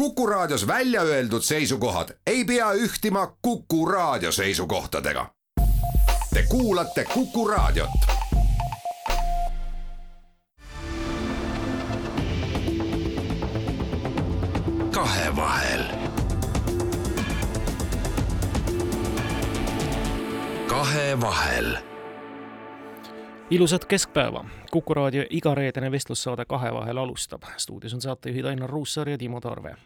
Kuku Raadios välja öeldud seisukohad ei pea ühtima Kuku Raadio seisukohtadega. Te kuulate Kuku Raadiot. kahevahel. kahevahel ilusat keskpäeva. Kuku raadio igareedene vestlussaade Kahevahel alustab. stuudios on saatejuhid Ainar Ruussaar ja Timo Tarve.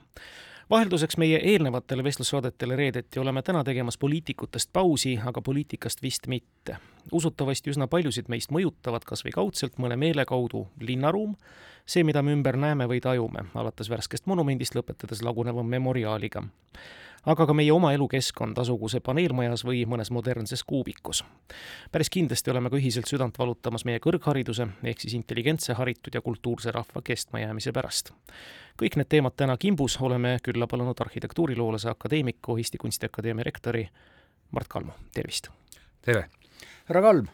vahelduseks meie eelnevatele vestlussaadetele reedeti oleme täna tegemas poliitikutest pausi, aga poliitikast vist mitte. usutavasti üsna paljusid meist mõjutavad kas või kaudselt mõne meele kaudu linnaruum, see, mida me ümber näeme või tajume, alates värskest monumendist lõpetades laguneva memoriaaliga aga ka meie oma elukeskkond, asugu see paneelmajas või mõnes modernses kuubikus. päris kindlasti oleme ka ühiselt südant valutamas meie kõrghariduse ehk siis intelligentse, haritud ja kultuurse rahva kestmajäämise pärast. kõik need teemad täna kimbus oleme külla palunud arhitektuuriloolase akadeemiku, Eesti Kunstiakadeemia rektori Mart Kalmu, tervist! tere! härra Kalm,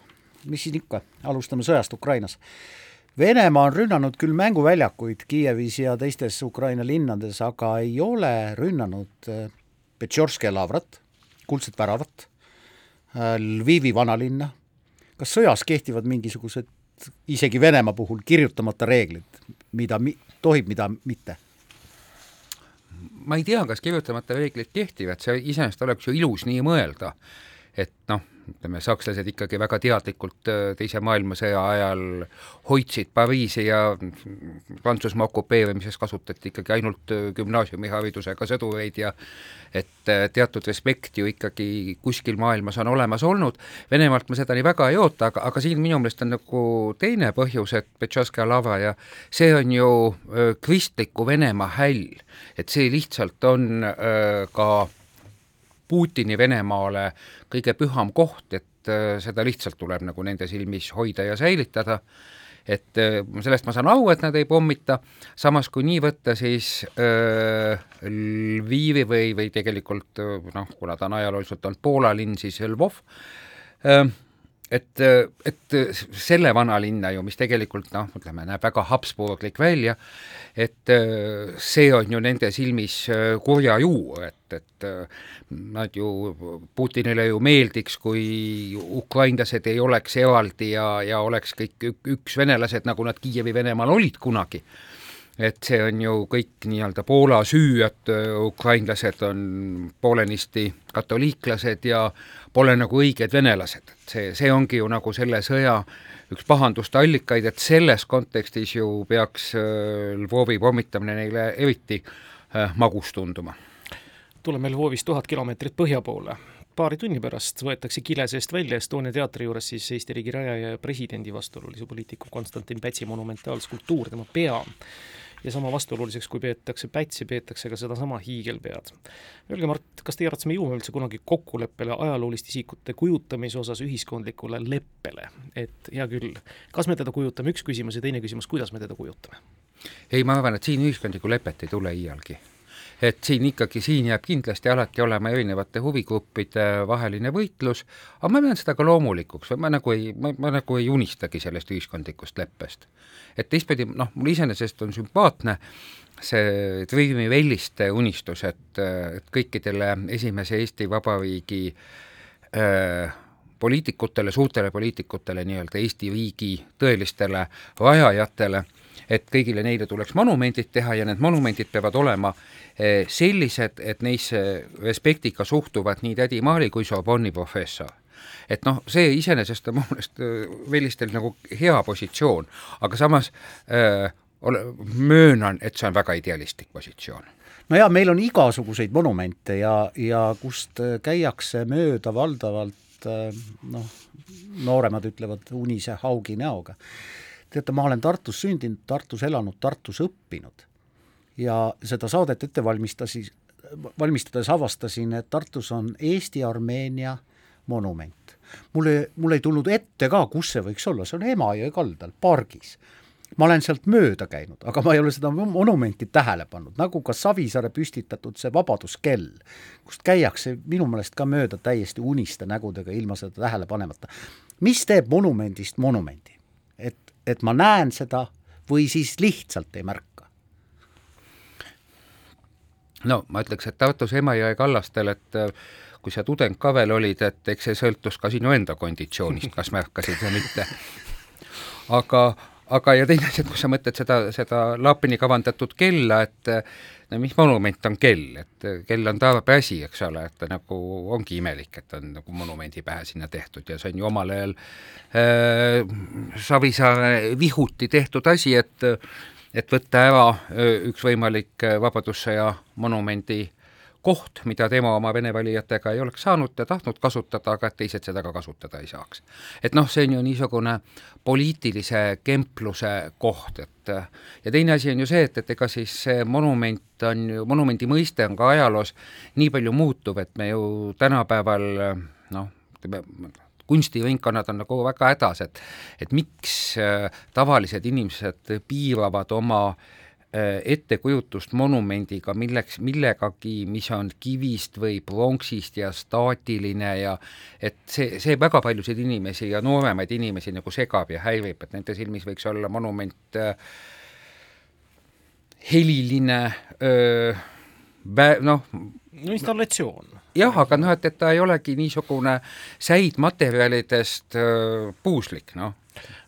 mis siin ikka, alustame sõjast Ukrainas Venemaa on rünnanud küll mänguväljakuid Kiievis ja teistes Ukraina linnades, aga ei ole rünnanud Petšorski lavrat, kuldset väravat, äh, Lvivi vanalinna, kas sõjas kehtivad mingisugused isegi Venemaa puhul kirjutamata reeglid, mida mi-, tohib, mida mitte? ma ei tea, kas kirjutamata reeglid kehtivad, see iseenesest oleks ju ilus nii mõelda, et noh, ütleme, sakslased ikkagi väga teadlikult äh, Teise maailmasõja ajal hoidsid Pariisi ja Prantsusmaa okupeerimises kasutati ikkagi ainult äh, gümnaasiumiharidusega sõdureid ja et äh, teatud respekt ju ikkagi kuskil maailmas on olemas olnud, Venemaalt ma seda nii väga ei oota, aga, aga siin minu meelest on nagu teine põhjus, et Petšovskaja lava ja see on ju kristliku Venemaa häll, et see lihtsalt on öö, ka Putini Venemaale kõige püham koht, et äh, seda lihtsalt tuleb nagu nende silmis hoida ja säilitada, et äh, sellest ma saan aru, et nad ei pommita, samas kui nii võtta, siis äh, Lvivi või, või tegelikult noh, kuna ta on ajalooliselt olnud Poola linn, siis Lvov et, et selle vanalinna ju, mis tegelikult noh, ütleme, näeb väga habsburglik välja, et see on ju nende silmis kurja juur, et, et nad ju, Putinile ju meeldiks, kui ukrainlased ei oleks eraldi ja, ja oleks kõik üks venelased, nagu nad Kiievi Venemaal olid kunagi et see on ju kõik nii-öelda Poola süü, et ukrainlased on poolenisti katoliiklased ja pole nagu õiged venelased, et see, see ongi ju nagu selle sõja üks pahanduste allikaid, et selles kontekstis ju peaks Lvovi pommitamine neile eriti magus tunduma. tuleme Lvovist tuhat kilomeetrit põhja poole. Paari tunni pärast võetakse kile seest välja Estonia teatri juures siis Eesti riigi rajaja ja presidendi vastuolulise poliitiku Konstantin Pätsi monumentaalskulptuur, tema pea ja sama vastuoluliseks, kui peetakse Pätsi, peetakse ka sedasama hiigelpead. Öelge, Mart, kas teie arvates me jõuame üldse kunagi kokkuleppele ajalooliste isikute kujutamise osas ühiskondlikule leppele, et hea küll, kas me teda kujutame, üks küsimus ja teine küsimus, kuidas me teda kujutame? ei, ma arvan, et siin ühiskondlikku lepet ei tule iialgi et siin ikkagi, siin jääb kindlasti alati olema erinevate huvigruppide vaheline võitlus, aga ma pean seda ka loomulikuks või ma nagu ei, ma, ma nagu ei unistagi sellest ühiskondlikust leppest. et teistpidi, noh, mul iseenesest on sümpaatne see Triimi Velliste unistus, et, et kõikidele esimese Eesti Vabariigi äh, poliitikutele, suurtele poliitikutele, nii-öelda Eesti riigi tõelistele rajajatele et kõigile neile tuleks monumendid teha ja need monumendid peavad olema eh, sellised, et neisse respektiga suhtuvad nii tädi Maali kui Sorbonni professor. et noh, see iseenesest on mu meelest eh, Vellistel nagu hea positsioon, aga samas öö, eh, ole, möönan, et see on väga idealistlik positsioon. No jaa, meil on igasuguseid monumente ja, ja kust käiakse mööda valdavalt noh, nooremad ütlevad unise haugi näoga teate, ma olen Tartus sündinud, Tartus elanud, Tartus õppinud ja seda saadet ette valmistasin, valmistades avastasin, et Tartus on Eesti-Armeenia monument. mulle, mul ei tulnud ette ka, kus see võiks olla, see on Emajõe kaldal, pargis. ma olen sealt mööda käinud, aga ma ei ole seda monumenti tähele pannud, nagu ka Savisaare püstitatud see Vabaduskell, kust käiakse minu meelest ka mööda täiesti uniste nägudega, ilma seda tähele panemata. mis teeb monumendist monumendi? Et ma näen seda või siis lihtsalt ei märka? no ma ütleks, et Tartus Emajõe kallastel, et äh, kui sa tudeng ka veel olid, et eks see sõltus ka sinu enda konditsioonist, kas märkasid või mitte. aga, aga ja teine asi, et kui sa mõtled seda, seda Laapini kavandatud kella, et no mis monument on kell, et kell on tavapäsi, eks ole, et ta nagu ongi imelik, et on nagu monumendi pähe sinna tehtud ja see on ju omal ajal äh, Savisaare vihuti tehtud asi, et et võtta ära äh, üks võimalik äh, Vabadussõja monumendi koht, mida tema oma vene valijatega ei oleks saanud ja tahtnud kasutada, aga et teised seda ka kasutada ei saaks. et noh, see on ju niisugune poliitilise kempluse koht, et ja teine asi on ju see, et, et ega siis see monument on ju, monumendi mõiste on ka ajaloos nii palju muutuv, et me ju tänapäeval noh, ütleme, kunstiringkonnad on nagu väga hädas, et et miks äh, tavalised inimesed piiravad oma äh, ettekujutust monumendiga, milleks, millegagi, mis on kivist või pronksist ja staatiline ja et see, see väga paljusid inimesi ja nooremaid inimesi nagu segab ja häirib, et nende silmis võiks olla monument äh, heliline äh,, noh, no installatsioon. jah, aga noh, et, et ta ei olegi niisugune säidmaterjalidest äh, puuslik, noh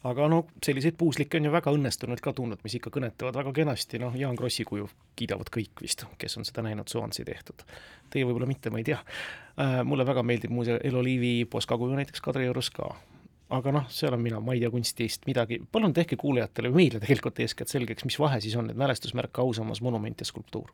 aga no selliseid puuslikke on ju väga õnnestunud ka tulnud, mis ikka kõnetavad väga kenasti, noh, Jaan Krossi kuju kiidavad kõik vist, kes on seda näinud, Soansi tehtud. Teie võib-olla mitte, ma ei tea äh,. mulle väga meeldib muuseas Eloliivi Poska kuju näiteks Kadriorus ka aga noh, seal on mina, ma ei tea kunstist midagi, palun tehke kuulajatele või meile tegelikult eeskätt selgeks, mis vahe siis on, et mälestusmärk, ausammas, monument ja skulptuur.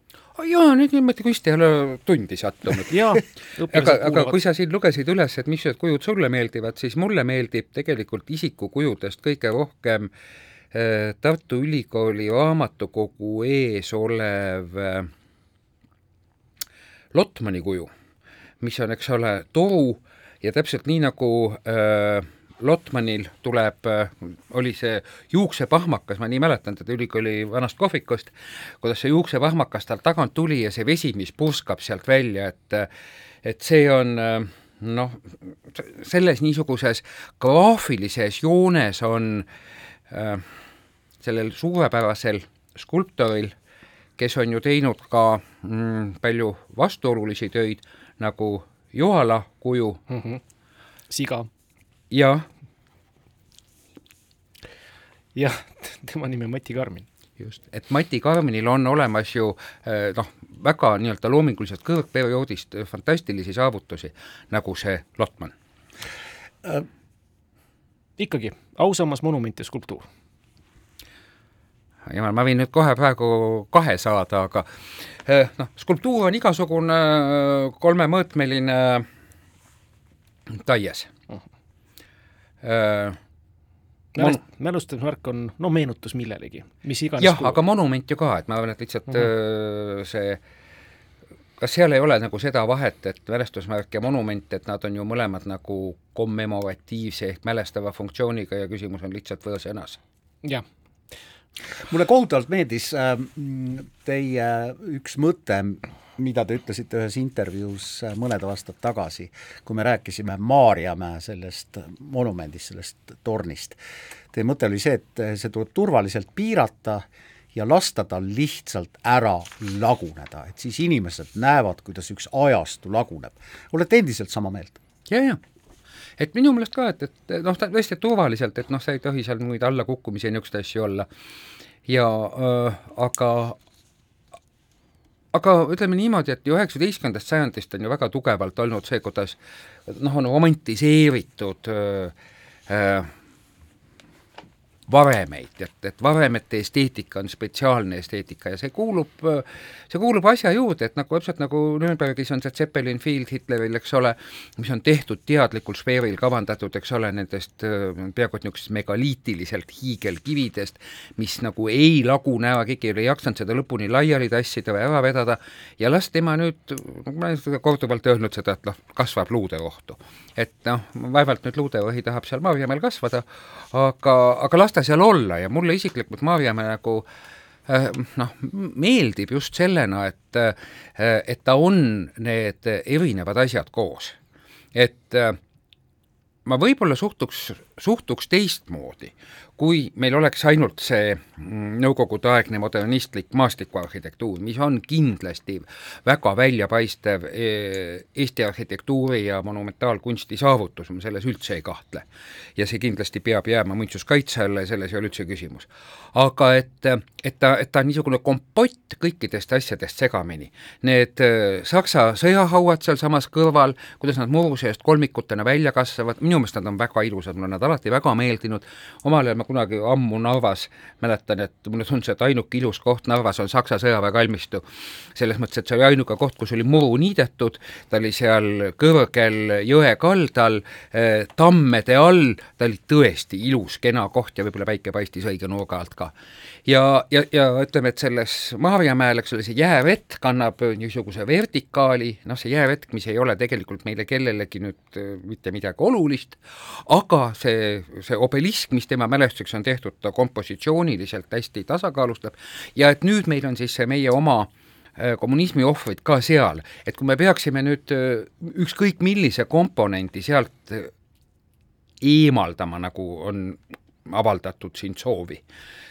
jaa, nüüd niimoodi kunsti ei ole tundi sattunud. Aga, aga kui sa siin lugesid üles, et mis kujud sulle meeldivad, siis mulle meeldib tegelikult isikukujudest kõige rohkem äh, Tartu Ülikooli raamatukogu ees olev äh, Lotmani kuju, mis on, eks ole, toru ja täpselt nii nagu äh, Lotmanil tuleb, oli see juuksepahmakas, ma nii mäletan teda ülikooli vanast kohvikust, kuidas see juuksepahmakas tal tagant tuli ja see vesi, mis purskab sealt välja, et et see on noh, selles niisuguses graafilises joones on äh, sellel suurepärasel skulptoril, kes on ju teinud ka mm, palju vastuolulisi töid, nagu Juhala kuju mm. -hmm. siga jah. jah, tema nimi on Mati Karmin. just, et Mati Karminil on olemas ju eh, noh, väga nii-öelda loominguliselt kõrgperioodist fantastilisi saavutusi, nagu see Lotman äh,. ikkagi, ausammas monument ja skulptuur jumal, ma võin nüüd kohe praegu kahe saada, aga eh, noh, skulptuur on igasugune kolmemõõtmeline taies Mälest, mälestusmärk on no meenutus millelegi, mis iganes jah, aga monument ju ka, et ma arvan, et lihtsalt mm -hmm. see kas seal ei ole nagu seda vahet, et mälestusmärk ja monument, et nad on ju mõlemad nagu kommemoratiivse ehk mälestava funktsiooniga ja küsimus on lihtsalt võõrsõnas? jah. mulle kohutavalt meeldis äh, teie üks mõte, mida te ütlesite ühes intervjuus äh, mõned aastad tagasi, kui me rääkisime Maarjamäe sellest monumendist, sellest tornist. Teie mõte oli see, et see tuleb turvaliselt piirata ja lasta tal lihtsalt ära laguneda, et siis inimesed näevad, kuidas üks ajastu laguneb. olete endiselt sama meelt? ja, ja et minu meelest ka, et, et noh, tõesti turvaliselt, et noh, sa ei tohi seal muid allakukkumisi ja niisuguseid asju olla. ja äh, aga, aga ütleme niimoodi, et üheksateistkümnendast sajandist on ju väga tugevalt olnud see, kuidas noh, on romantiseeritud öö, öö, varemeid, et, et varemete esteetika on spetsiaalne esteetika ja see kuulub, see kuulub asja juurde, et nagu täpselt nagu Nürnbergis on see Zeppelin Field Hitleril, eks ole, mis on tehtud teadlikul sfeeril kavandatud, eks ole, nendest peaaegu et niisugustest megaliitiliselt hiigelkividest, mis nagu ei lagune ära, keegi ei jaksanud seda lõpuni laiali tassida või ära vedada ja las tema nüüd, ma olen korduvalt öelnud seda, et noh, kasvab luuderohtu. et noh, vaevalt nüüd luuderohi tahab seal Maarjamäel kasvada, aga, aga las ta seal olla ja mulle isiklikult Maarjamäe nagu äh, noh, meeldib just sellena, et, äh, et ta on need erinevad asjad koos. et äh, ma võib-olla suhtuks suhtuks teistmoodi, kui meil oleks ainult see mm, nõukogudeaegne modernistlik maastikuarhitektuur, mis on kindlasti väga väljapaistev e, Eesti arhitektuuri ja monumentaalkunsti saavutus, ma selles üldse ei kahtle. ja see kindlasti peab jääma muinsuskaitse alla ja selles ei ole üldse küsimus. aga et, et ta, et ta on niisugune kompott kõikidest asjadest segamini. Need e, Saksa sõjahauad sealsamas kõrval, kuidas nad muru seest kolmikutena välja kasvavad, minu meelest nad on väga ilusad, mulle nad alati väga meeldinud, omal ajal ma kunagi ammu Narvas mäletan, et mulle tundus, et ainuke ilus koht Narvas on Saksa sõjaväekalmistu. selles mõttes, et see oli ainuke koht, kus oli muru niidetud, ta oli seal kõrgel jõe kaldal, eh, tammede all, ta oli tõesti ilus, kena koht ja võib-olla päike paistis õige nurga alt ka. ja, ja, ja ütleme, et selles Maarjamäel, eks ole, see jäävett kannab niisuguse vertikaali, noh, see jäävetk, mis ei ole tegelikult meile kellelegi nüüd eh, mitte midagi olulist, aga see, see obelisk, mis tema mälestuseks on tehtud ta kompositsiooniliselt hästi tasakaalustab. Ja et nüüd meil on siis see meie oma äh, kommunismi ohvrid ka seal, et kui me peaksime nüüd äh, ükskõik millise komponendi sealt äh, eemaldama, nagu on avaldatud siin soovi,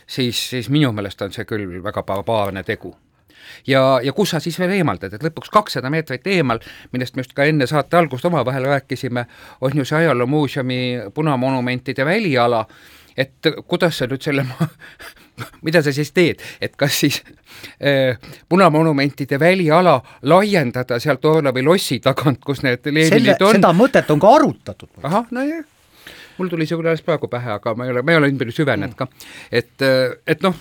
siis, siis minu meelest on see küll väga barbaarne tegu ja, ja kus sa siis veel eemaldad, et lõpuks kakssada meetrit eemal, millest me just ka enne saate algust omavahel rääkisime, on ju see ajaloomuuseumi punamonumentide väliala et kuidas sa nüüd selle mida sa siis teed, et kas siis äh, punamonumentide väliala laiendada sealt Orlovi lossi tagant, kus need Leninid on? seda mõtet on ka arutatud. ahah, nojah mul tuli see küll alles praegu pähe, aga ma ei ole, ma ei ole nii palju süvenenud ka. et, äh, et noh,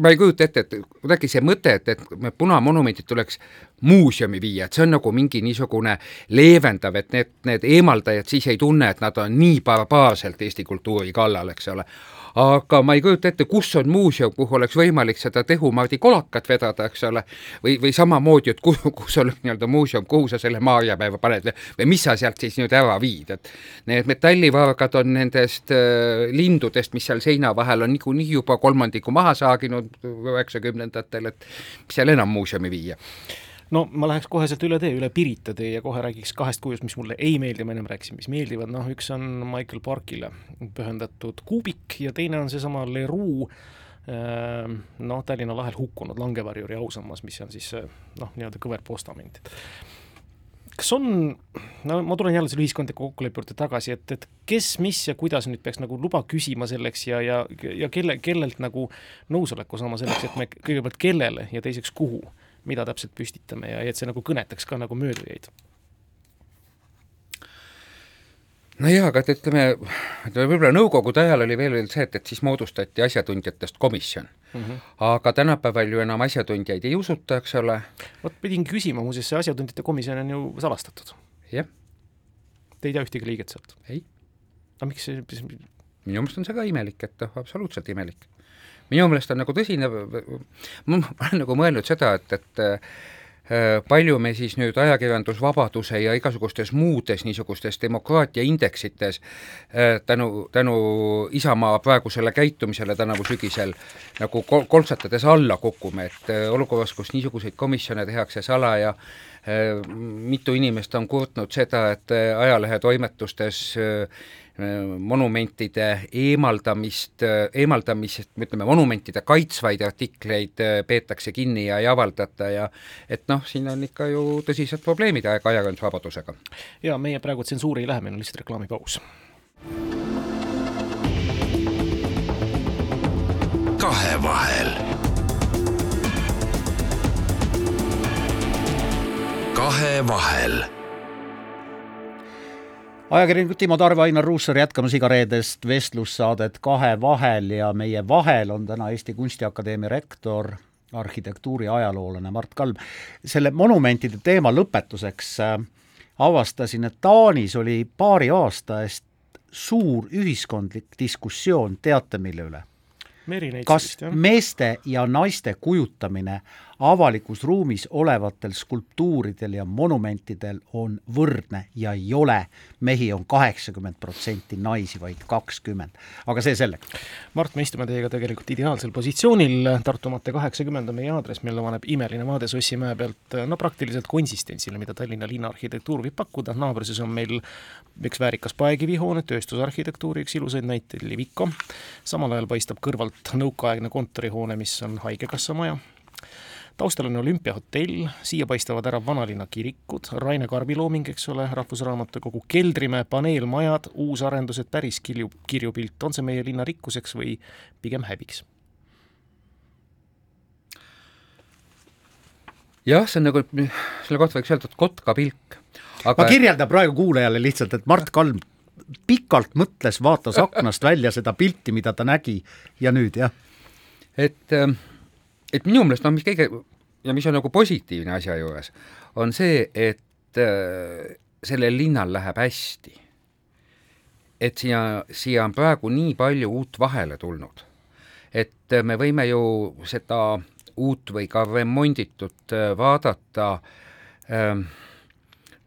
ma ei kujuta ette, et kuidagi see mõte, et, et need punamonumendid tuleks muuseumi viia, et see on nagu mingi niisugune leevendav, et need, need eemaldajad siis ei tunne, et nad on nii barbaarselt Eesti kultuuri kallal, eks ole aga ma ei kujuta ette, kus on muuseum, kuhu oleks võimalik seda Tehumardi kolakat vedada, eks ole, või, või samamoodi, et kuhu, kus on nii-öelda muuseum, kuhu sa selle Maarjapäeva paned või, või mis sa sealt siis nüüd ära viid, et need metallivargad on nendest äh, lindudest, mis seal seina vahel on niikuinii juba kolmandiku maha saaginud üheksakümnendatel, et mis seal enam muuseumi viia no ma läheks kohe sealt üle tee, üle Pirita tee ja kohe räägiks kahest kujust, mis mulle ei meeldi, ma ennem rääkisin, mis meeldivad, noh üks on Michael Parkile pühendatud kuubik ja teine on seesama Leroux ehm, noh, Tallinna lahel hukkunud langevarjuri ausammas, mis on siis noh, nii-öelda kõverpostament. kas on, no ma tulen jälle selle ühiskondliku kokkuleppe juurde tagasi, et, et kes, mis ja kuidas nüüd peaks nagu luba küsima selleks ja, ja, ja kelle, kellelt nagu nõusoleku saama selleks, et me kõigepealt kellele ja teiseks kuhu mida täpselt püstitame ja et see nagu kõnetaks ka nagu möödujaid nojah, aga et ütleme, ütleme võib-olla nõukogude ajal oli veel see, et, et siis moodustati asjatundjatest komisjon mm. -hmm. aga tänapäeval ju enam asjatundjaid ei usuta, eks ole. vot pidingi küsima, muuseas see asjatundjate komisjon on ju salastatud. jah. Te ei tea ühtegi liiget sealt? ei. aga miks see minu meelest on see ka imelik, et noh, absoluutselt imelik minu meelest on nagu tõsine, ma olen nagu mõelnud seda, et, et äh, palju me siis nüüd ajakirjandusvabaduse ja igasugustes muudes niisugustes demokraatia indeksites äh, tänu, tänu Isamaa praegusele käitumisele tänavu sügisel nagu kol-, koltsatades alla kukume, et äh, olukorras, kus niisuguseid komisjone tehakse salaja, mitu inimest on kurtnud seda, et ajalehetoimetustes monumentide eemaldamist, eemaldamist, ütleme, monumentide kaitsvaid artikleid äh, peetakse kinni ja ei avaldata ja et noh, siin on ikka ju tõsised probleemid ajakirjandusvabadusega. ja meie praegu tsensuuri ei lähe, meil on lihtsalt reklaamipaus. kahevahel. kahevahel ajakirjanikud Timo Tarve, Ainar Ruussaar jätkamas igareedest vestlussaadet Kahe vahel ja meie vahel on täna Eesti Kunstiakadeemia rektor, arhitektuuri ajaloolane Mart Kalm. selle monumentide teema lõpetuseks äh, avastasin, et Taanis oli paari aasta eest suur ühiskondlik diskussioon, teate mille üle? kas meeste ja naiste kujutamine avalikus ruumis olevatel skulptuuridel ja monumentidel on võrdne ja ei ole, mehi on kaheksakümmend protsenti, naisi vaid kakskümmend. aga see selleks. Mart, me istume teiega tegelikult ideaalsel positsioonil, Tartu maantee kaheksakümmend on meie aadress, meil avaneb imeline vaade Sossimäe pealt no praktiliselt konsistentsile, mida Tallinna linnaarhitektuur võib pakkuda, naabruses on meil üks väärikas paekivihoone, tööstusarhitektuuri üks ilusaid näiteid, Liviko, samal ajal paistab kõrvalt nõukaaegne kontorihoone, mis on Haigekassa maja, taustal on olümpiahotell, siia paistavad ära vanalinna kirikud, Raine Karbi looming, eks ole, Rahvusraamatukogu keldrimäe, paneelmajad, uusarendused, päris kirju, kirju pilt, on see meie linna rikkuseks või pigem häbiks? jah, see on nagu, selle kohta võiks öelda, et kotka pilk. aga ma kirjeldan praegu kuulajale lihtsalt, et Mart Kalm pikalt mõtles, vaatas aknast välja seda pilti, mida ta nägi ja nüüd jah. et, et minu meelest noh, mis kõige ja mis on nagu positiivne asja juures, on see, et äh, sellel linnal läheb hästi. et siia, siia on praegu nii palju uut vahele tulnud, et me võime ju seda uut või ka remonditut äh, vaadata äh,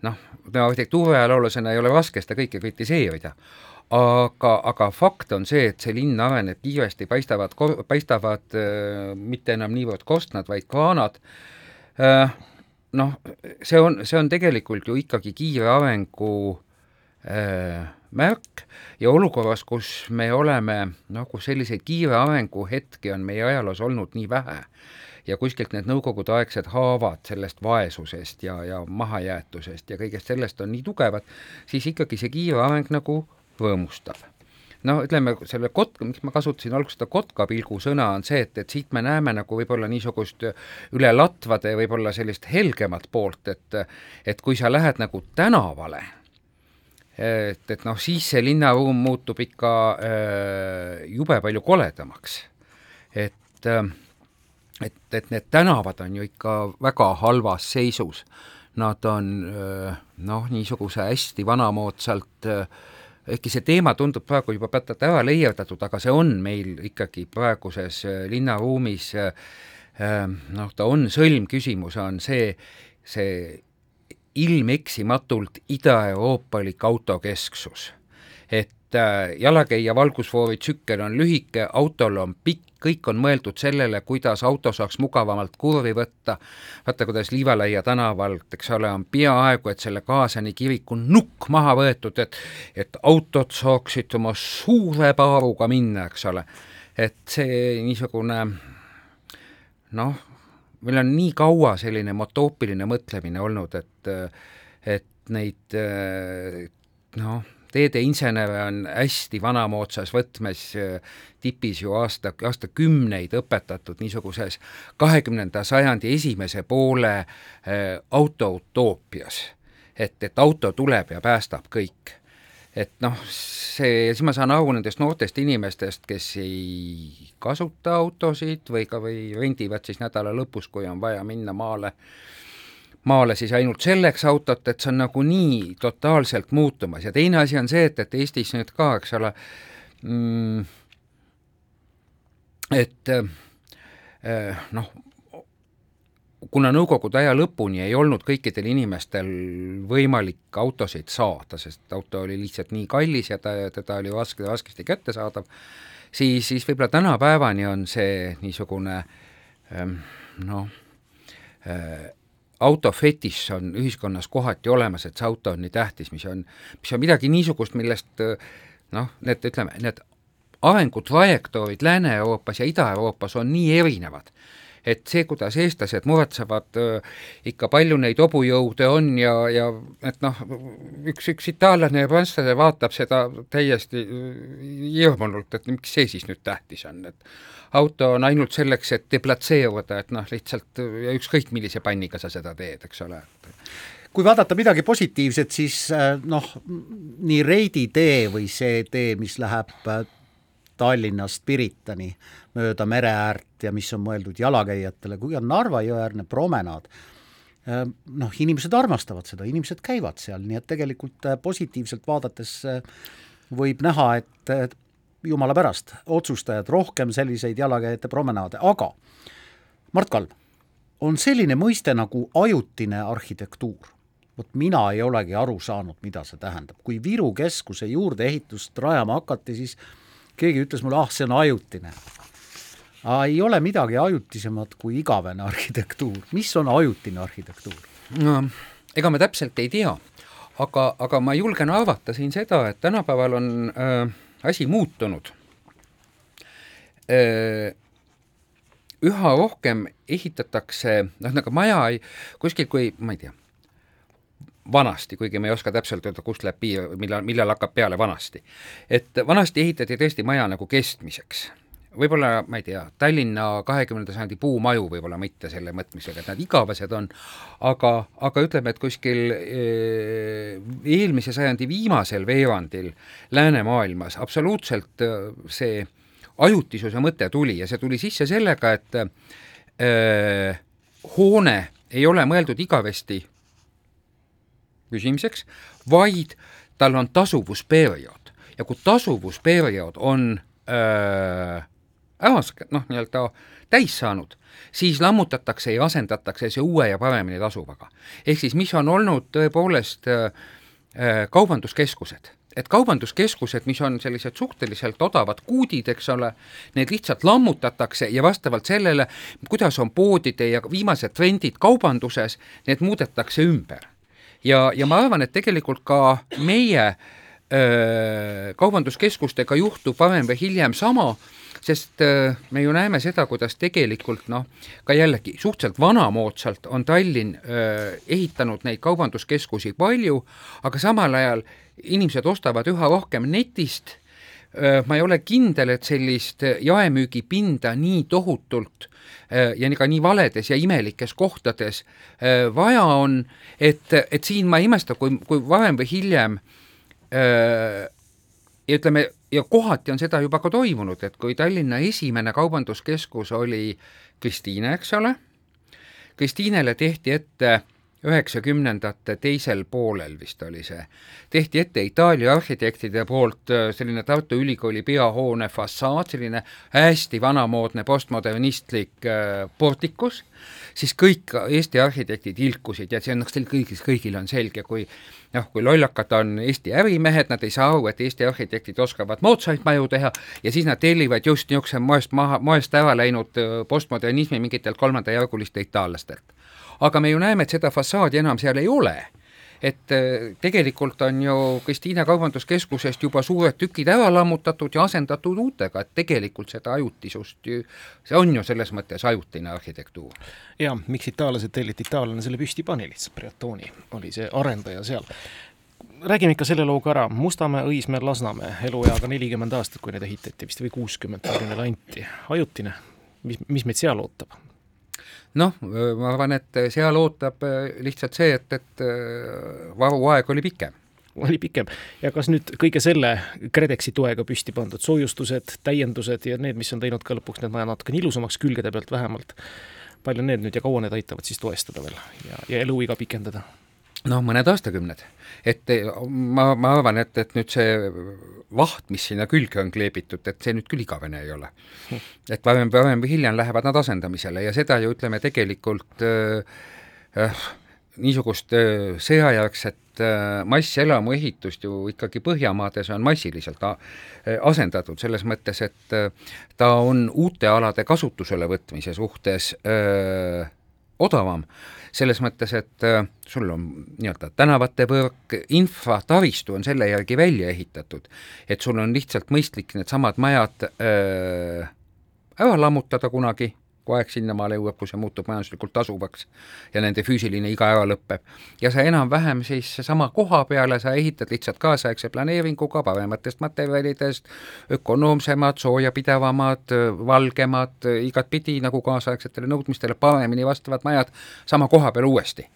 noh, arhitektuuriajaloolasena ei ole raske seda kõike kritiseerida, aga, aga fakt on see, et see linn areneb kiiresti, paistavad, paistavad äh, mitte enam niivõrd korstnad, vaid kraanad äh,. noh, see on, see on tegelikult ju ikkagi kiire arengu äh, märk ja olukorras, kus me oleme, noh, kus selliseid kiire arengu hetki on meie ajaloos olnud nii vähe ja kuskilt need nõukogudeaegsed haavad sellest vaesusest ja, ja mahajäetusest ja kõigest sellest on nii tugevad, siis ikkagi see kiire areng nagu rõõmustab no ütleme, selle kotka, miks ma kasutasin alguses seda kotkapilgu sõna, on see, et, et siit me näeme nagu võib-olla niisugust üle latvade võib-olla sellist helgemat poolt, et et kui sa lähed nagu tänavale, et, et noh, siis see linnaruum muutub ikka äh, jube palju koledamaks. et äh, et, et need tänavad on ju ikka väga halvas seisus. Nad on äh, noh, niisuguse hästi vanamoodsalt äh, ehkki see teema tundub praegu juba pätat ära leierdatud, aga see on meil ikkagi praeguses äh, linnaruumis äh, äh, noh, ta on sõlmküsimus, on see, see ilmeksimatult ida-euroopalik autokesksus. et jalakäija valgusfoori tsükkel on lühike, autol on pikk, kõik on mõeldud sellele, kuidas auto saaks mugavamalt kurvi võtta, vaata, kuidas Liivalaia tänavalt, eks ole, on peaaegu et selle Kaasani kiriku nukk maha võetud, et et autod saaksid oma suure paaruga minna, eks ole. et see niisugune noh, meil on nii kaua selline motoopiline mõtlemine olnud, et et neid noh, teedeinsenere on hästi vanamoodsas võtmes tipis ju aasta, aastakümneid õpetatud niisuguses kahekümnenda sajandi esimese poole äh, autoutoopias. et, et auto tuleb ja päästab kõik. et noh, see, siis ma saan aru nendest noortest inimestest, kes ei kasuta autosid või ka, või rendivad siis nädala lõpus, kui on vaja minna maale maale siis ainult selleks autot, et see on nagu nii totaalselt muutumas. Ja teine asi on see, et, et Eestis nüüd ka, eks ole mm,, et äh, noh, kuna Nõukogude aja lõpuni ei olnud kõikidel inimestel võimalik autosid saada, sest auto oli lihtsalt nii kallis ja ta, teda oli raske, raskesti kättesaadav, siis, siis võib-olla tänapäevani on see niisugune ähm, noh äh,, autofetiš on ühiskonnas kohati olemas, et see auto on nii tähtis, mis on, mis on midagi niisugust, millest noh, need ütleme, need arengutrajektoorid Lääne-Euroopas ja Ida-Euroopas on nii erinevad, et see, kuidas eestlased muretsevad äh, ikka palju neid hobujõude on ja, ja et noh, üks, üks itaallane ja prantslane vaatab seda täiesti hirmunult, et miks see siis nüüd tähtis on, et auto on ainult selleks, et deplatseeruda, et noh, lihtsalt ja ükskõik, millise panniga sa seda teed, eks ole. kui vaadata midagi positiivset, siis äh, noh, nii Reidi tee või see tee, mis läheb äh, Tallinnast Piritani mööda mere äärt ja mis on mõeldud jalakäijatele, kui on Narva jõeäärne promenaad, äh, noh, inimesed armastavad seda, inimesed käivad seal, nii et tegelikult positiivselt vaadates võib näha, et jumala pärast, otsustajad, rohkem selliseid jalakäijate promenaade, aga Mart Kalm, on selline mõiste nagu ajutine arhitektuur. vot mina ei olegi aru saanud, mida see tähendab. kui Viru keskuse juurdeehitust rajama hakati, siis keegi ütles mulle, ah, see on ajutine. aga ei ole midagi ajutisemat kui igavene arhitektuur. mis on ajutine arhitektuur? no ega me täpselt ei tea, aga, aga ma julgen arvata siin seda, et tänapäeval on äh, asi muutunud äh, üha rohkem ehitatakse, noh, nagu maja ei, kuskil, kui ma ei tea, vanasti, kuigi me ei oska täpselt öelda, kust läheb piir, millal, millal hakkab peale vanasti. et vanasti ehitati tõesti maja nagu kestmiseks. võib-olla, ma ei tea, Tallinna kahekümnenda sajandi puumaju võib-olla mitte selle mõtmisega, et nad igavesed on, aga, aga ütleme, et kuskil eh, eelmise sajandi viimasel veerandil läänemaailmas absoluutselt eh, see ajutisuse mõte tuli ja see tuli sisse sellega, et öö, hoone ei ole mõeldud igavesti püsimiseks, vaid tal on tasuvusperiood ja kui tasuvusperiood on öö, ära noh, nii-öelda täis saanud, siis lammutatakse ja asendatakse see uue ja paremini tasuvaga. ehk siis mis on olnud tõepoolest öö, kaubanduskeskused et kaubanduskeskused, mis on sellised suhteliselt odavad kuudid, eks ole, need lihtsalt lammutatakse ja vastavalt sellele, kuidas on poodide ja viimased trendid kaubanduses, need muudetakse ümber. Ja, ja ma arvan, et tegelikult ka meie öö, kaubanduskeskustega juhtub varem või hiljem sama, sest me ju näeme seda, kuidas tegelikult noh, ka jällegi suhteliselt vanamoodsalt on Tallinn öö, ehitanud neid kaubanduskeskusi palju, aga samal ajal inimesed ostavad üha rohkem netist, ma ei ole kindel, et sellist jaemüügipinda nii tohutult ja ka nii valedes ja imelikes kohtades. Vaja on, et, et siin ma ei imesta, kui, kui varem või hiljem ja ütleme, ja kohati on seda juba ka toimunud, et kui Tallinna esimene kaubanduskeskus oli Kristiine, eks ole, Kristiinele tehti ette üheksakümnendate teisel poolel vist oli see, tehti ette Itaalia arhitektide poolt äh, selline Tartu Ülikooli peahoone fassaad, selline hästi vanamoodne postmodernistlik äh, portikus, siis kõik Eesti arhitektid ilkusid ja see on, noh, kõigil, kõigil on selge, kui noh, kui lollakad on Eesti ärimehed, nad ei saa aru, et Eesti arhitektid oskavad moodsaid maju teha ja siis nad tellivad just niisuguse moest maha, moest ära läinud äh, postmodernismi mingitelt kolmandajärguliste itaallastelt aga me ju näeme, et seda fassaadi enam seal ei ole et äh, tegelikult on ju Kristiine Kaubanduskeskusest juba suured tükid ära lammutatud ja asendatud uutega, et tegelikult seda ajutisust ju, see on ju selles mõttes ajutine arhitektuur. jaa, miks itaallased telliti, itaallane selle püsti pani lihtsalt, Briatoni oli see arendaja seal räägime ikka selle looga ära, Mustamäe, Õismäe, Lasnamäe, elueaga nelikümmend aastat, kui need ehitati vist või kuuskümmend, kui neile anti. ajutine, mis, mis meid seal ootab? Noh, ma arvan, et seal ootab äh, lihtsalt see, et, et äh, varuaeg oli pikem oli pikem ja kas nüüd kõige selle KredExi toega püsti pandud soojustused, täiendused ja need, mis on teinud ka lõpuks need majad natukene ilusamaks külgede pealt vähemalt, palju need nüüd ja kaua need aitavad siis toestada veel ja, ja eluiga pikendada? Noh, mõned aastakümned. et ma, ma arvan, et, et nüüd see vaht, mis sinna külge on kleebitud, et see nüüd küll igavene ei ole. et varem, varem või hiljem lähevad nad asendamisele ja seda ju ütleme tegelikult äh, äh, niisugust äh, sõjajärgset äh, masselamu ehitust ju ikkagi Põhjamaades on massiliselt äh, asendatud, selles mõttes, et äh, ta on uute alade kasutusele võtmise suhtes öö, odavam. Selles mõttes, et äh, sul on nii-öelda tänavate võrk, infrataristu on selle järgi välja ehitatud, et sul on lihtsalt mõistlik needsamad majad äh, ära lammutada kunagi kui aeg sinnamaale jõuab, kui see muutub majanduslikult tasuvaks ja nende füüsiline iga ära lõpeb. ja sa enam-vähem siis sama koha peale sa ehitad lihtsalt kaasaegse planeeringuga, parematest materjalidest, ökonoomsemad, soojapidavamad, valgemad, igatpidi nagu kaasaegsetele nõudmistele paremini vastavad majad sama koha peal uuesti.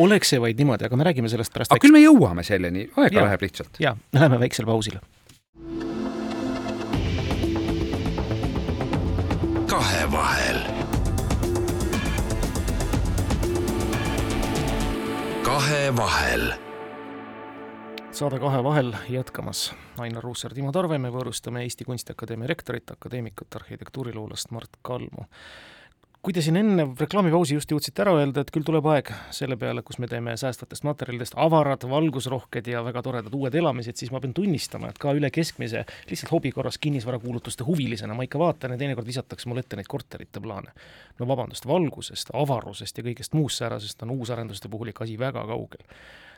Oleks see vaid niimoodi, aga me räägime sellest pärast aga väikse... küll me jõuame selleni, aega ja, läheb lihtsalt. jaa, läheme väiksele pausile kahevahel. kahevahel. saade Kahevahel jätkamas. Ainar Ruussaar, Timo Tarve, me võõrustame Eesti Kunstiakadeemia rektorit, akadeemikut, arhitektuuriloolast Mart Kalmu. Kui te siin enne reklaamipausi just jõudsite ära öelda, et küll tuleb aeg selle peale, kus me teeme säästvatest materjalidest avarad, valgusrohked ja väga toredad uued elamised, siis ma pean tunnistama, et ka üle keskmise lihtsalt hobi korras kinnisvarakuulutuste huvilisena ma ikka vaatan ja teinekord visatakse mulle ette neid korterite plaane. no vabandust, valgusest, avarusest ja kõigest muust säärasest on uusarenduste puhul ikka asi väga kaugel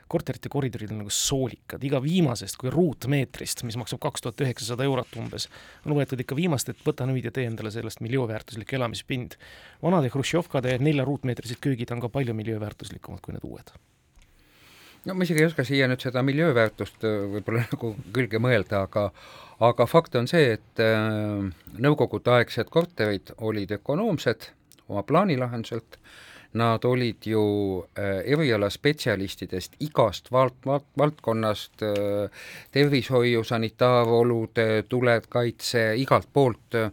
korterite koridorid on nagu soolikad, iga viimasest kui ruutmeetrist, mis maksab kaks tuhat üheksasada eurot umbes, on võetud ikka viimast, et võta nüüd ja tee endale sellest miljööväärtuslik elamispind. vanade hruštšovkade nelja ruutmeetrised köögid on ka palju miljööväärtuslikumad kui need uued. No ma isegi ei oska siia nüüd seda miljööväärtust äh, võib-olla nagu külge mõelda, aga aga fakt on see, et äh, nõukogudeaegsed korterid olid ökonoomsed oma plaanilahenduselt. äh,, Nad olid ju äh, erialaspetsialistidest igast vald-, vald-, valdkonnast, äh, tervishoiu, sanitaarolude, tulekaitse, igalt poolt äh,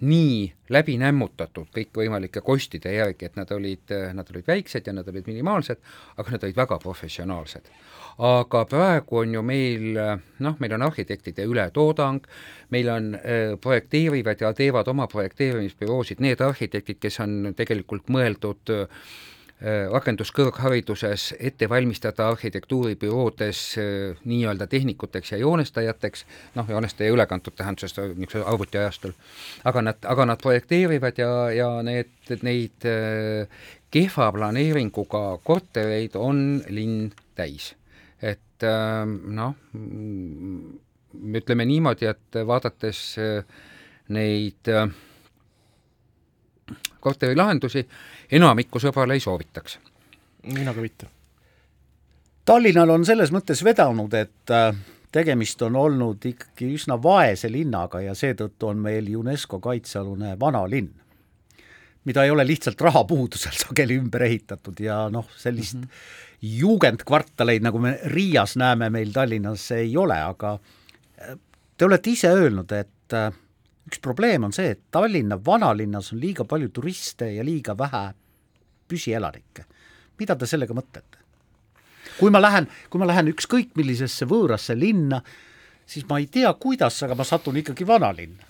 nii läbi nämmutatud kõikvõimalike kostide järgi, et nad olid, nad olid väiksed ja nad olid minimaalsed, aga nad olid väga professionaalsed. Aga praegu on ju meil noh, meil on arhitektide ületoodang, meil on äh, projekteerivad ja teevad oma projekteerimisbüroosid need arhitektid, kes on tegelikult mõeldud äh, rakenduskõrghariduses ette valmistada arhitektuuribüroodes äh, nii-öelda tehnikuteks ja joonestajateks, noh, joonestaja ülekantud tähenduses niisugusel arvutiajastul, aga nad, aga nad projekteerivad ja, ja need, neid äh, kehva planeeringuga kortereid on linn täis. Et ähm, noh, ütleme niimoodi, et vaadates äh, neid äh, korterilahendusi, enamikku sõbrale ei soovitaks. mina ka mitte. Tallinnal on selles mõttes vedanud, et äh, tegemist on olnud ikkagi üsna vaese linnaga ja seetõttu on meil UNESCO kaitsealune vanalinn, mida ei ole lihtsalt rahapuudusel sageli ümber ehitatud ja noh, sellist mm -hmm juugendkvartaleid, nagu me Riias näeme, meil Tallinnas ei ole, aga äh, te olete ise öelnud, et äh, üks probleem on see, et Tallinna vanalinnas on liiga palju turiste ja liiga vähe püsielanikke. mida te sellega mõtlete? kui ma lähen, kui ma lähen ükskõik millisesse võõrasse linna, siis ma ei tea, kuidas, aga ma satun ikkagi vanalinna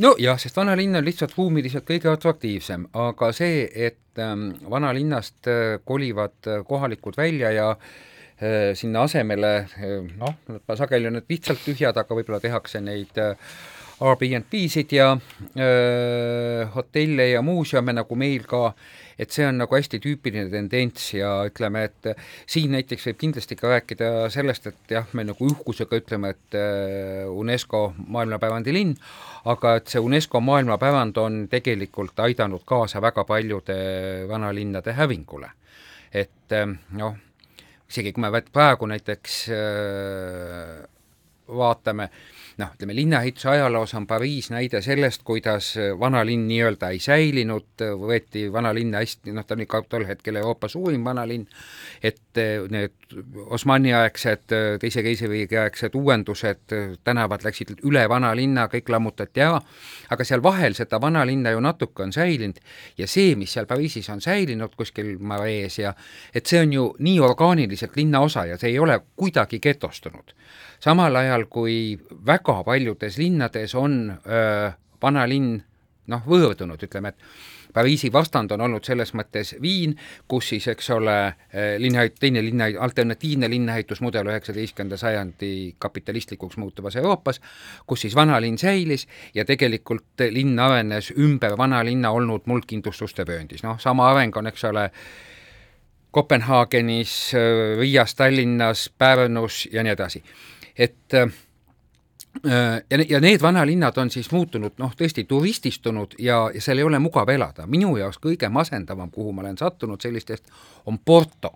nojah, sest vanalinn on lihtsalt ruumiliselt kõige atraktiivsem, aga see, et ähm, vanalinnast äh, kolivad äh, kohalikud välja ja äh, sinna asemele noh, sageli on need lihtsalt tühjad, aga võib-olla tehakse neid Airbnb-sid ja öö, hotelle ja muuseume, nagu meil ka, et see on nagu hästi tüüpiline tendents ja ütleme, et siin näiteks võib kindlasti ka rääkida sellest, et jah, me nagu uhkusega ütleme, et UNESCO maailmapärandi linn, aga et see UNESCO maailmapäevand on tegelikult aidanud kaasa väga paljude vanalinnade hävingule. et noh, isegi kui me praegu näiteks äh, vaatame äh, noh, ütleme linnaehituse ajaloos on Pariis näide sellest, kuidas vanalinn nii-öelda ei säilinud, võeti vanalinn hästi, noh, ta oli ka tol hetkel Euroopa suurim vanalinn, et need Osmani-aegsed, teise keisririigi aegsed uuendused, tänavad läksid üle vanalinna, kõik lammutati ära, aga seal vahel seda vanalinna ju natuke on säilinud ja see, mis seal Pariisis on säilinud kuskil Marees ja et see on ju nii orgaaniliselt linna osa ja see ei ole kuidagi getostunud. Samal ajal kui väga paljudes linnades on öö, vanalinn noh, võõrdunud, ütleme, et Pariisi vastand on olnud selles mõttes Viin, kus siis, eks ole, linna, teine linna, alternatiivne linnaehitusmudel üheksateistkümnenda sajandi kapitalistlikuks muutuvas Euroopas, kus siis vanalinn säilis ja tegelikult linn arenes ümber vanalinna olnud muldkindlustuste vööndis, noh, sama areng on, eks ole, Kopenhaagenis, Riias, Tallinnas, Pärnus ja nii edasi. Et äh, ja, ja need vanalinnad on siis muutunud noh, tõesti turististunud ja, ja seal ei ole mugav elada. minu jaoks kõige masendavam, kuhu ma olen sattunud sellistest, on Porto,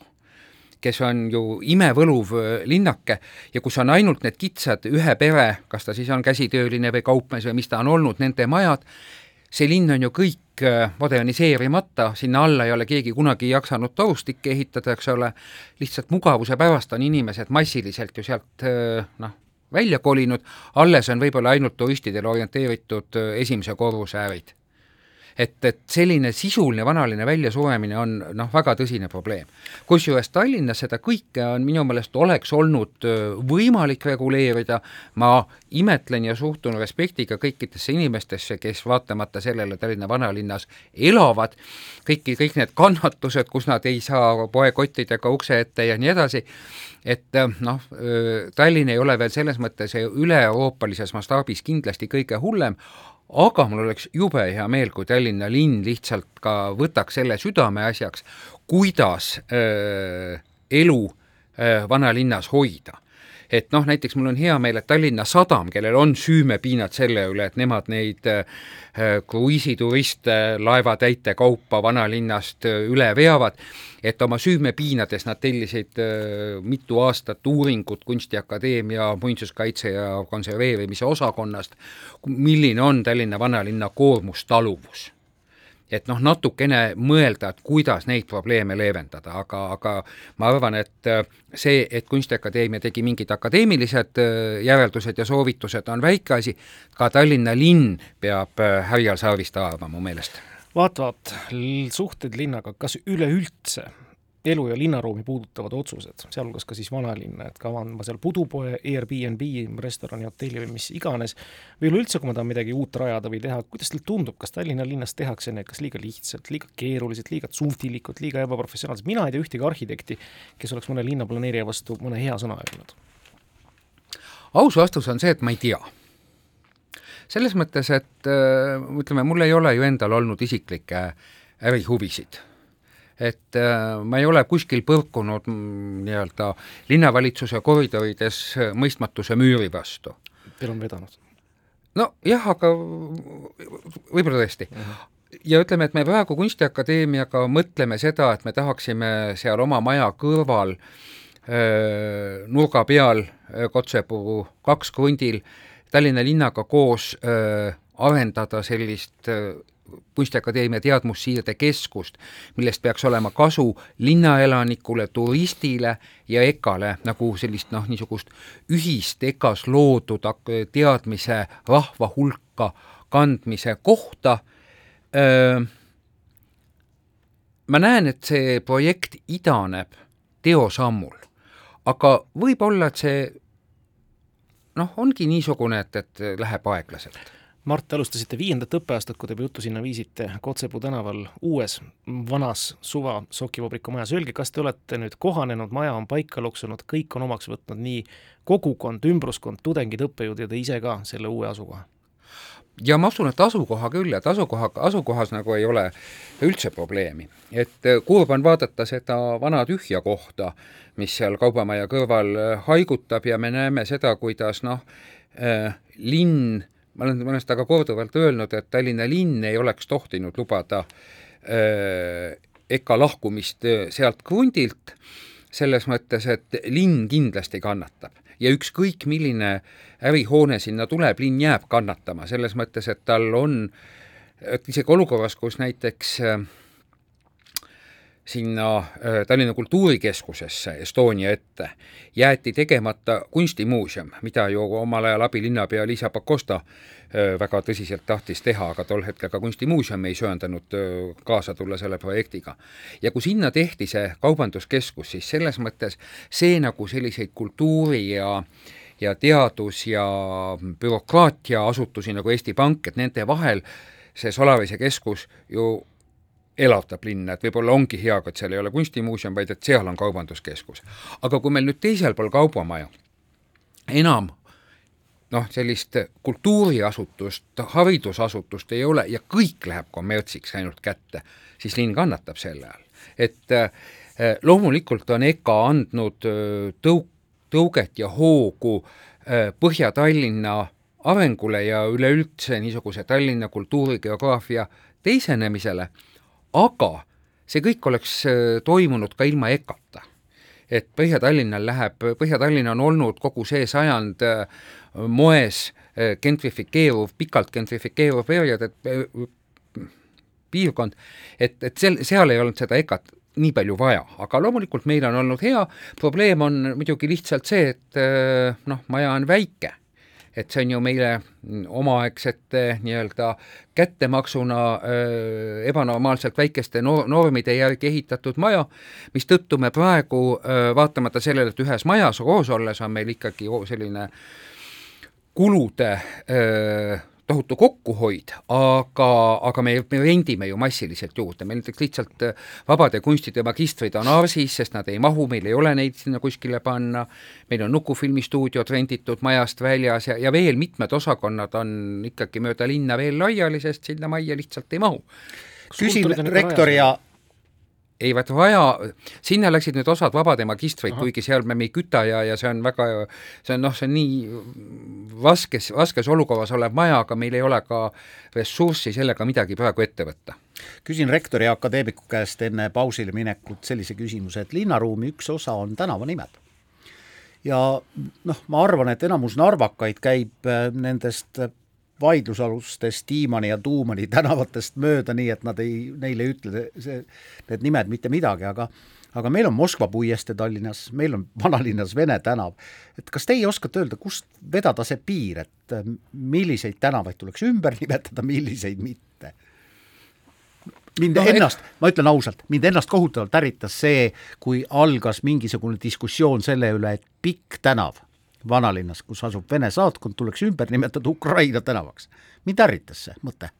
kes on ju imevõluv äh, linnake ja kus on ainult need kitsad ühe pere, kas ta siis on käsitööline või kaupmees või mis ta on olnud, nende majad, see linn on ju kõik äh, moderniseerimata, sinna alla ei ole keegi kunagi jaksanud torustikke ehitada, eks ole, lihtsalt mugavuse pärast on inimesed massiliselt ju sealt äh, noh, välja kolinud, alles on võib-olla ainult turistidele orienteeritud äh, esimese korruse ärid et, et selline sisuline vanalinna väljasuremine on noh, väga tõsine probleem. kusjuures Tallinnas seda kõike on minu meelest oleks olnud võimalik reguleerida, ma imetlen ja suhtun respektiga kõikidesse inimestesse, kes vaatamata sellele Tallinna vanalinnas elavad, kõiki, kõik need kannatused, kus nad ei saa poekottidega ukse ette ja nii edasi, et noh, Tallinn ei ole veel selles mõttes üle-euroopalises mastaabis kindlasti kõige hullem, aga mul oleks jube hea meel, kui Tallinna linn lihtsalt ka võtaks selle südameasjaks, kuidas öö, elu öö, vanalinnas hoida et noh, näiteks mul on hea meel, et Tallinna Sadam, kellel on süümepiinad selle üle, et nemad neid äh, kruiisituriste laevatäite kaupa vanalinnast äh, üle veavad, et oma süümepiinades nad tellisid äh, mitu aastat uuringut Kunstiakadeemia muinsuskaitse ja konserveerimise osakonnast, milline on Tallinna vanalinna koormustaluvus et noh, natukene mõelda, et kuidas neid probleeme leevendada, aga, aga ma arvan, et äh, see, et Kunstiakadeemia tegi mingid akadeemilised äh, järeldused ja soovitused, on väike asi, ka Tallinna linn peab äh, härjal sarvist haarama mu meelest. Vaat, vaat, suhted linnaga, kas üleüldse elu- ja linnaruumi puudutavad otsused, sealhulgas ka siis vanalinna, et kavan ma seal pudupoe, Airbnb, restorani, hotelli või mis iganes, või üleüldse, kui ma tahan midagi uut rajada või teha, kuidas teile tundub, kas Tallinna linnas tehakse need kas liiga lihtsalt, liiga keeruliselt, liiga tsunftilikult, liiga ebaprofessionaalselt, mina ei tea ühtegi arhitekti, kes oleks mõne linnaplaneerija vastu mõne hea sõna öelnud. aus vastus on see, et ma ei tea. Selles mõttes, et äh, ütleme, mul ei ole ju endal olnud isiklikke ärihuvisid et äh, ma ei ole kuskil põrkunud mm, nii-öelda linnavalitsuse koridorides mõistmatuse müüri vastu. Teil on vedanud? nojah, aga võib-olla tõesti uh. -huh ja ütleme, et me praegu Kunstiakadeemiaga mõtleme seda, et me tahaksime seal oma maja kõrval öö, nurga peal Kotsepuu kaks krundil Tallinna linnaga koos öö, arendada sellist Kunstiakadeemia teadmussiirde keskust, millest peaks olema kasu linnaelanikule, turistile ja EKA-le nagu sellist noh, niisugust ühist EKA-s loodud teadmise rahva hulka kandmise kohta. ma näen, et see projekt idaneb teosammul, aga võib-olla, et see noh, ongi niisugune, et, et läheb aeglaselt Mart, te alustasite viiendat õppeaastat, kui te juttu sinna viisite, Kotsepuu tänaval uues vanas suva sokivabriku majas. Öelge, kas te olete nüüd kohanenud, maja on paika loksunud, kõik on omaks võtnud nii kogukond, ümbruskond, tudengid, õppejõud ja te ise ka selle uue asukoha? ja ma usun, et asukoha küll, et asukoha, asukohas nagu ei ole üldse probleemi. et äh, kurb on vaadata seda vana tühja kohta, mis seal Kaubamaja kõrval äh, haigutab ja me näeme seda, kuidas noh äh,, linn ma olen, ma olen seda ka korduvalt öelnud, et Tallinna linn ei oleks tohtinud lubada äh, EKA lahkumist äh, sealt krundilt, selles mõttes, et linn kindlasti kannatab. Ja ükskõik, milline ärihoone sinna tuleb, linn jääb kannatama, selles mõttes, et tal on, et isegi olukorras, kus näiteks äh, sinna äh, Tallinna Kultuurikeskusesse Estonia ette jäeti tegemata kunstimuuseum, mida ju omal ajal abilinnapea Liisa Pakosta äh, väga tõsiselt tahtis teha, aga tol hetkel ka kunstimuuseum ei söandanud äh, kaasa tulla selle projektiga. ja kui sinna tehti see kaubanduskeskus, siis selles mõttes see nagu selliseid kultuuri ja ja teadus- ja bürokraatia asutusi nagu Eesti Pank, et nende vahel see Solavise keskus ju elavdab linna, et võib-olla ongi hea, et seal ei ole kunstimuuseum, vaid et seal on kaubanduskeskus. aga kui meil nüüd teisel pool kaubamaja enam noh, sellist kultuuriasutust, haridusasutust ei ole ja kõik läheb kommertsiks ainult kätte, siis linn kannatab selle all. et äh, loomulikult on EKA andnud äh, tõuk-, tõuget ja hoogu äh, Põhja-Tallinna arengule ja üleüldse niisuguse Tallinna kultuurigeograafia teisenemisele aga see kõik oleks äh, toimunud ka ilma EKA-ta. et Põhja-Tallinnal läheb, Põhja-Tallinn on olnud kogu see sajand äh, moes äh, gentrifikeeruv, pikalt gentrifikeeruv periood, et piirkond, et, et seal, seal ei olnud seda EKA-t nii palju vaja, aga loomulikult meil on olnud hea, probleem on muidugi lihtsalt see, et noh, maja on väike et see on ju meile omaaegsete nii-öelda kättemaksuna öö, ebanormaalselt väikeste no normide järgi ehitatud maja, mistõttu me praegu vaatamata sellele, et ühes majas koos olles on meil ikkagi selline kulude öö, tohutu kokkuhoid, aga, aga me, me rendime ju massiliselt juurde, meil näiteks lihtsalt äh, vabade kunstide magistrid on Arsis, sest nad ei mahu, meil ei ole neid sinna kuskile panna, meil on Nukufilmistuudiod renditud majast väljas ja, ja veel mitmed osakonnad on ikkagi mööda linna veel laiali, sest sinna majja lihtsalt ei mahu. küsin rektori ja ei vaat vaja, sinna läksid nüüd osad vabade magistrid, kuigi seal me ei küta ja, ja see on väga, see on noh, see on nii vaskes, vaskes olukorras olev maja, aga meil ei ole ka ressurssi sellega midagi praegu ette võtta. küsin rektori ja akadeemiku käest enne pausile minekut sellise küsimuse, et linnaruumi üks osa on tänavanimed. ja noh, ma arvan, et enamus narvakaid käib äh, nendest vaidlusalustest Tiimani ja Tuumani tänavatest mööda, nii et nad ei, neile ei ütle see, need nimed mitte midagi, aga aga meil on Moskva puiestee Tallinnas, meil on vanalinnas Vene tänav. et kas teie oskate öelda, kust vedada see piir, et äh, milliseid tänavaid tuleks ümber nimetada, milliseid mitte? mind no, ennast et..., ma ütlen ausalt, mind ennast kohutavalt ärritas see, kui algas mingisugune diskussioon selle üle, et Pikk tänav vanalinnas, kus asub Vene saatkond, tuleks ümber nimetada Ukraina tänavaks. mind ärritas see mõte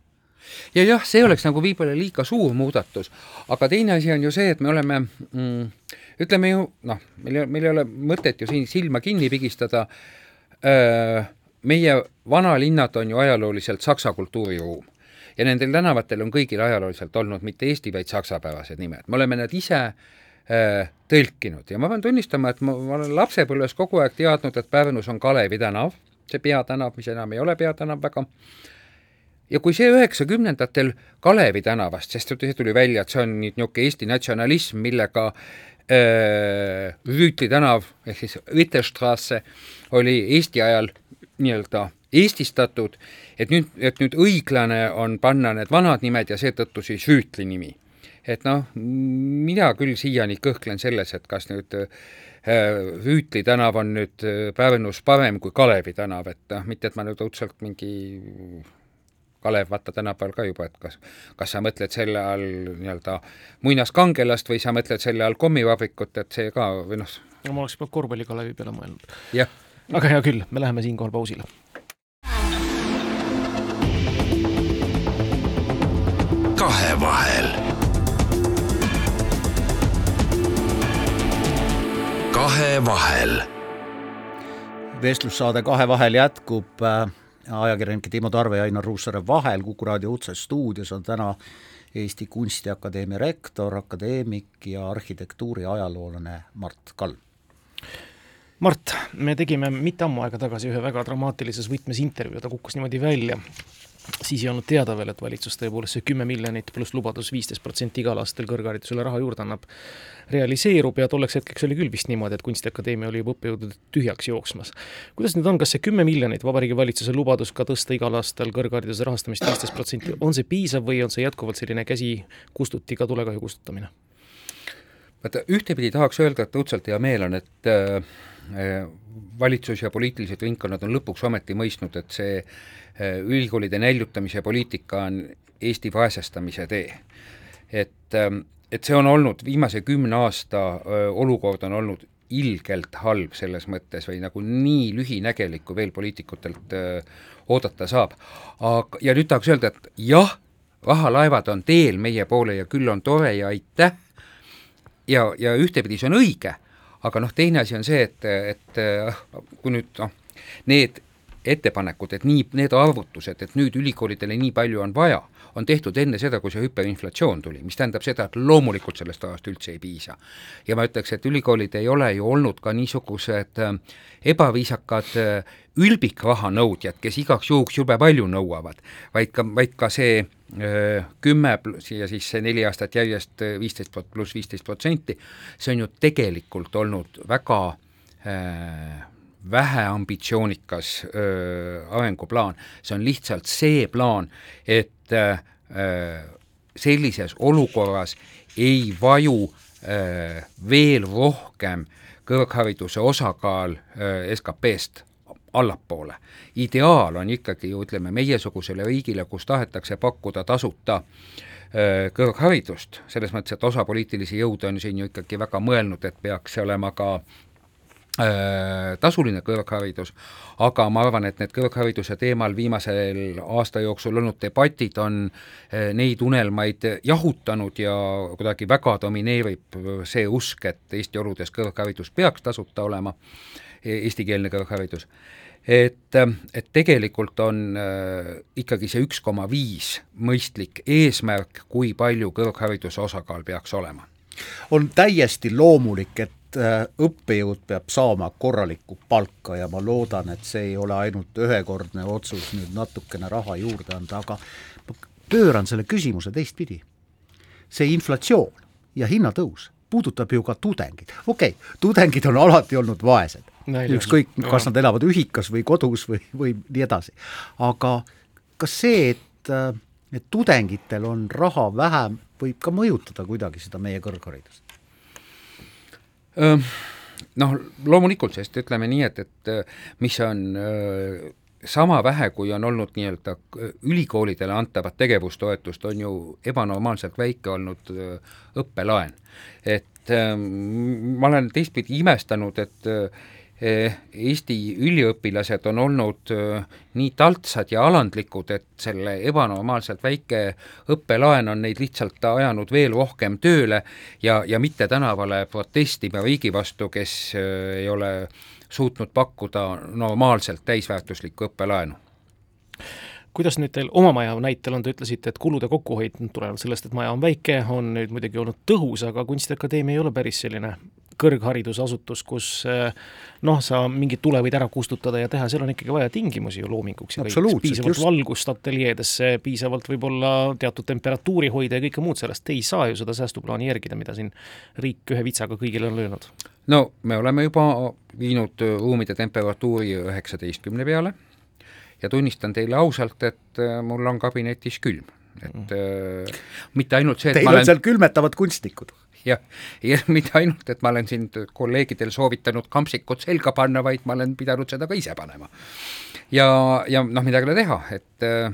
ja jah, see oleks nagu võib-olla liiga suur muudatus, aga teine asi on ju see, et me oleme mm, ütleme ju noh, meil, meil ei ole mõtet ju siin silma kinni pigistada. meie vanalinnad on ju ajalooliselt saksa kultuuriruum ja nendel tänavatel on kõigil ajalooliselt olnud mitte eesti, vaid saksapärased nimed, me oleme nad ise äh, tõlkinud. Ja ma pean tunnistama, et ma, ma olen lapsepõlves kogu aeg teadnud, et Pärnus on Kalevi tänav, see peatänav, mis enam ei ole peatänav väga, ja kui see üheksakümnendatel Kalevi tänavast, sest see tuli välja, et see on nüüd niisugune Eesti natsionalism, millega äh, Rüütli tänav ehk siis Ritterstrasse oli Eesti ajal nii-öelda eestistatud, et nüüd, et nüüd õiglane on panna need vanad nimed ja seetõttu siis Rüütli nimi et noh, mina küll siiani kõhklen selles, et kas nüüd Rüütli äh, tänav on nüüd äh, Pärnus parem kui Kalevi tänav, et noh, mitte et ma nüüd õudselt mingi Kalev vaata tänapäeval ka juba, et kas, kas sa mõtled selle all nii-öelda muinaskangelast või sa mõtled selle all kommivabrikut, et see ka või noh. no ma oleks korvpalli Kalevi peale mõelnud. aga hea küll, me läheme siinkohal pausile. kahevahel kahevahel. vestlussaade Kahevahel jätkub äh, ajakirjanike Timo Tarve ja Ainar Ruussaare vahel Kuku raadio otsestuudios on täna Eesti Kunstiakadeemia rektor, akadeemik ja arhitektuuri ajaloolane Mart Kalm. Mart, me tegime mitte ammu aega tagasi ühe väga dramaatilises võtmes intervjuu, ta kukkus niimoodi välja siis ei olnud teada veel, et valitsus tõepoolest see kümme miljonit pluss lubadus viisteist protsenti igal aastal kõrgharidusele raha juurde annab, realiseerub ja tolleks hetkeks oli küll vist niimoodi, et Kunstiakadeemia oli juba õppejõudude tühjaks jooksmas. kuidas nüüd on, kas see kümme miljonit, Vabariigi Valitsuse lubadus ka tõsta igal aastal kõrghariduse rahastamist viisteist protsenti, on see piisav või on see jätkuvalt selline käsi kustuti ka tulekahju kustutamine? vaata, ühtepidi tahaks öelda, et õudselt hea meel on, et äh, valitsus ja poliitilised ringkonnad on lõpuks ometi mõistnud, et see äh, ülikoolide näljutamise poliitika on Eesti vaesestamise tee. et, ähm, et see on olnud, viimase kümne aasta äh, olukord on olnud ilgelt halb selles mõttes või nagu nii lühinägelik, kui veel poliitikutelt öö, oodata saab. aga, ja nüüd tahaks öelda, et jah, rahalaevad on teel meie poole ja küll on tore ja aitäh, ja, ja ühtepidi see on õige, aga noh, teine asi on see, et, et kui nüüd noh, need ettepanekud, et nii, need arvutused, et nüüd ülikoolidele nii palju on vaja, on tehtud enne seda, kui see hüperinflatsioon tuli, mis tähendab seda, et loomulikult sellest rahast üldse ei piisa. ja ma ütleks, et ülikoolid ei ole ju olnud ka niisugused äh, ebaviisakad äh, ülbikrahanõudjad, kes igaks juhuks jube palju nõuavad, vaid ka, vaid ka see äh, kümme ja siis see neli aastat järjest viisteist pluss viisteist protsenti, see on ju tegelikult olnud väga äh, väheambitsioonikas arenguplaan, see on lihtsalt see plaan, et öö, sellises olukorras ei vaju öö, veel rohkem kõrghariduse osakaal SKP-st allapoole. ideaal on ikkagi ju ütleme, meiesugusele riigile, kus tahetakse pakkuda tasuta äh, kõrgharidust, selles mõttes, et osa poliitilisi jõude on siin ju ikkagi väga mõelnud, et peaks olema ka tasuline kõrgharidus, aga ma arvan, et need kõrghariduse teemal viimasel aasta jooksul olnud debatid on äh, neid unelmaid jahutanud ja kuidagi väga domineerib see usk, et Eesti oludes kõrgharidus peaks tasuta olema, e-, eestikeelne kõrgharidus. et, et tegelikult on äh, ikkagi see üks koma viis mõistlik eesmärk, kui palju kõrghariduse osakaal peaks olema on täiesti loomulik, et Äh, õppejõud peab saama korralikku palka ja ma loodan, et see ei ole ainult ühekordne otsus nüüd natukene raha juurde anda, aga ma pööran selle küsimuse teistpidi. see inflatsioon ja hinnatõus puudutab ju ka tudengeid, okei okay,, tudengid on alati olnud vaesed, ükskõik, kas nad elavad ühikas või kodus või, või nii edasi. aga kas see, et, äh, et tudengitel on raha vähem, võib ka mõjutada kuidagi seda meie kõrgharidust? Noh, loomulikult, sest ütleme nii, et, et mis on sama vähe, kui on olnud nii-öelda ülikoolidele antavat tegevustoetust, on ju ebanormaalselt väike olnud õppelaen. et ma olen teistpidi imestanud, et Eesti üliõpilased on olnud eh, nii taltsad ja alandlikud, et selle ebanormaalselt väike õppelaen on neid lihtsalt ajanud veel rohkem tööle ja, ja mitte tänavale protestima riigi vastu, kes eh, ei ole suutnud pakkuda normaalselt täisväärtuslikku õppelaenu. Kuidas nüüd teil oma maja näitel on, te ütlesite, et kulude kokkuhoid tulenevalt sellest, et maja on väike, on nüüd muidugi olnud tõhus, aga Kunstiakadeemia ei ole päris selline kõrgharidusasutus, kus eh, noh, sa mingit tule võid ära kustutada ja teha, seal on ikkagi vaja tingimusi ju loominguks ja kõik, piisavalt just. valgust ateljeedesse, piisavalt võib-olla teatud temperatuuri hoida ja kõike muud sellest, ei saa ju seda säästuplaani järgida, mida siin riik ühe vitsaga kõigile on löönud. no me oleme juba viinud ruumide temperatuuri üheksateistkümne peale ja tunnistan teile ausalt, et mul on kabinetis külm, et mm. äh, mitte ainult see, et Teil ma olen seal külmetavad kunstnikud jah, ja mitte ainult, et ma olen siin kolleegidel soovitanud kampsikut selga panna, vaid ma olen pidanud seda ka ise panema. ja, ja noh, midagi ei ole teha, et äh,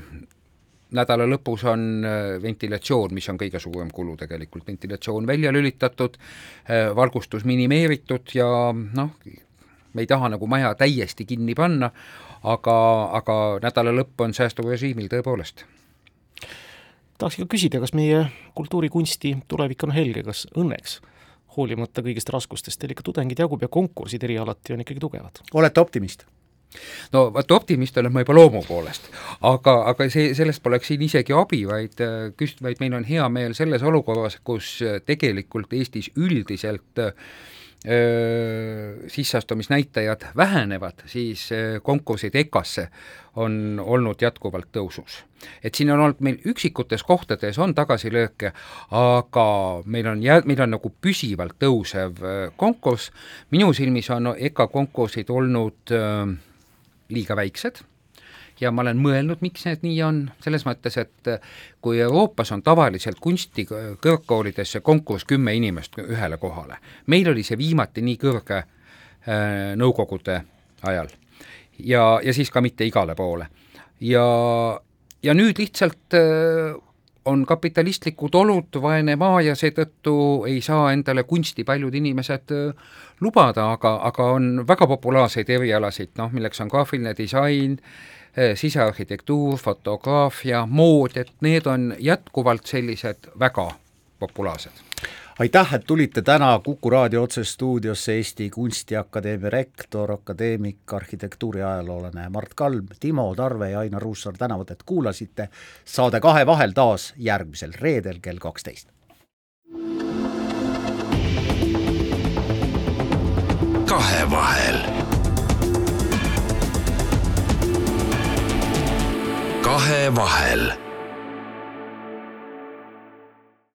nädala lõpus on äh, ventilatsioon, mis on kõige suurem kulu tegelikult, ventilatsioon välja lülitatud äh,, valgustus minimeeritud ja noh, me ei taha nagu maja täiesti kinni panna, aga, aga nädala lõpp on säästurežiimil tõepoolest tahaks ikka küsida, kas meie kultuurikunsti tulevik on helge, kas õnneks hoolimata kõigist raskustest teil ikka tudengid jagub ja konkursid erialati on ikkagi tugevad? olete optimist? no vot optimist olen ma juba loomu poolest, aga, aga see, sellest poleks siin isegi abi, vaid küst-, vaid meil on hea meel selles olukorras, kus tegelikult Eestis üldiselt äh, sisseastumisnäitajad vähenevad, siis konkursid EKA-sse on olnud jätkuvalt tõusus. et siin on olnud meil üksikutes kohtades on tagasilööke, aga meil on jää-, meil on nagu püsivalt tõusev konkurss, minu silmis on EKA konkursid olnud äh, liiga väiksed ja ma olen mõelnud, miks need nii on, selles mõttes, et kui Euroopas on tavaliselt kunstikõrgkoolidesse konkurss kümme inimest ühele kohale, meil oli see viimati nii kõrge äh, nõukogude ajal. Ja, ja siis ka mitte igale poole. ja, ja nüüd lihtsalt äh, on kapitalistlikud olud, vaene maa ja seetõttu ei saa endale kunsti paljud inimesed äh, lubada, aga, aga on väga populaarseid erialasid, noh, milleks on graafiline disain, Eh, sisearhitektuur, fotograafia, mood, et need on jätkuvalt sellised väga populaarsed aitäh, et tulite täna Kuku raadio otsestuudiosse Eesti Kunstiakadeemia rektor, akadeemik, arhitektuuriajaloolane Mart Kalm, Timo Tarve ja Ainar Ruussaar tänavad, et kuulasite. saade Kahe vahel taas järgmisel reedel kell kaksteist. kahevahel kahevahel